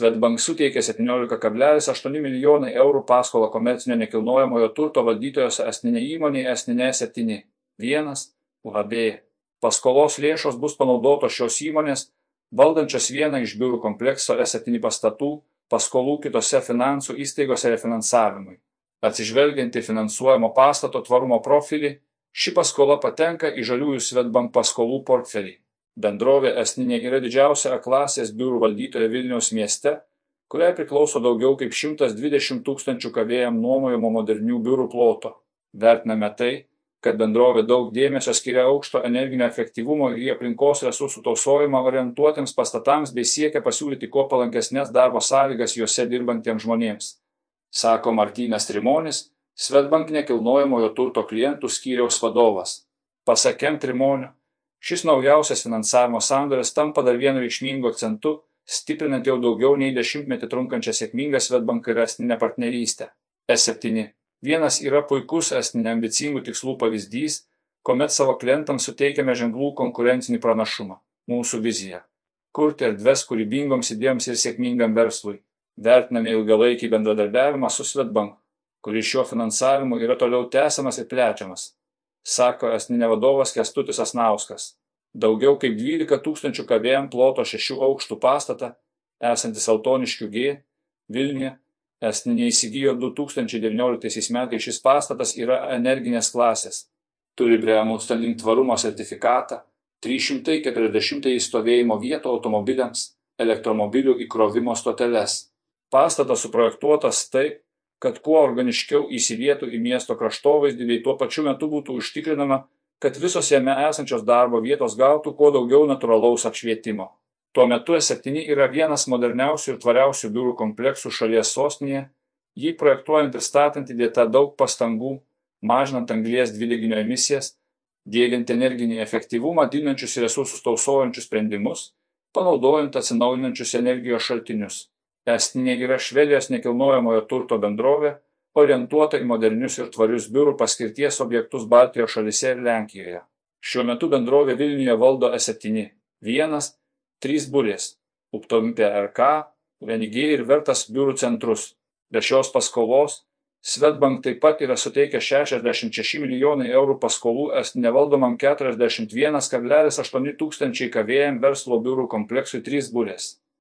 Svetbank suteikė 17,8 milijonai eurų paskolą komercinio nekilnojamojo turto valdytojos esninė įmonė esninė 7. 1. UAB. Paskolos lėšos bus panaudotos šios įmonės, valdančios vieną iš biurų komplekso S7 pastatų, paskolų kitose finansų įstaigose refinansavimui. Atsižvelgiant į finansuojamo pastato tvarumo profilį, ši paskola patenka į žaliųjų Svetbank paskolų portfelį. Bendrovė Esninė yra didžiausia A klasės biurų valdytoja Vilniaus mieste, kuriai priklauso daugiau kaip 120 tūkstančių kavėjam nuomojamo modernių biurų ploto. Vertiname tai, kad bendrovė daug dėmesio skiria aukšto energinio efektyvumo ir aplinkos resursų tausojimą orientuotiems pastatams bei siekia pasiūlyti kuo palankesnės darbo sąlygas juose dirbantiems žmonėms. Sako Martynas Trimonis, Svetbank nekilnojamojo turto klientų skyriaus vadovas. Pasakiam Trimonio, Šis naujausias finansavimo sandoris tampa dar vienu reikšmingu akcentu, stiprinant jau daugiau nei dešimtmetį trunkančią sėkmingą Svetbank ir esninę partnerystę. S7. Vienas yra puikus esninė ambicingų tikslų pavyzdys, kuomet savo klientams suteikiame ženklų konkurencinį pranašumą. Mūsų vizija - kurti erdves kūrybingoms idėjoms ir sėkmingam verslui. Vertiname ilgalaikį bendradarbiavimą su Svetbank, kuris šiuo finansavimu yra toliau tęsiamas ir plečiamas sako esninė vadovas Kestutis Asnauskas. Daugiau kaip 12 tūkstančių kavėjam ploto šešių aukštų pastatą, esantis Altoniškių G, Vilniuje, esninė įsigijo 2019 metais šis pastatas yra energinės klasės. Turi Bremų Stalin tvarumo sertifikatą, 340 stovėjimo vietų automobiliams, elektromobilių įkrovimo stoteles. Pastatas suprojektuotas taip, kad kuo organiškiau įsilietų į miesto kraštovaizdį bei tuo pačiu metu būtų užtikrinama, kad visos jame esančios darbo vietos gautų kuo daugiau natūralaus apšvietimo. Tuo metu S7 yra vienas moderniausių ir tvariausių biurų kompleksų šalies sostinėje, jį projektuojant ir statant įdėta daug pastangų, mažinant anglies dvideginio emisijas, dėgiant energinį efektyvumą, didinančius resursus tausojančius sprendimus, panaudojant atsinaujinančius energijos šaltinius. Estinė yra Švedijos nekilnojamojo turto bendrovė, orientuota į modernius ir tvarius biurų paskirties objektus Baltijos šalise ir Lenkijoje. Šiuo metu bendrovė Vilniuje valdo S7, vienas, trys burės, Uptompė RK, Venigė ir Vertas biurų centrus. Be šios paskolos Svetbank taip pat yra suteikę 66 milijonai eurų paskolų nevaldomam 41,8 tūkstančiai kavėjam verslo biurų kompleksui 3 burės.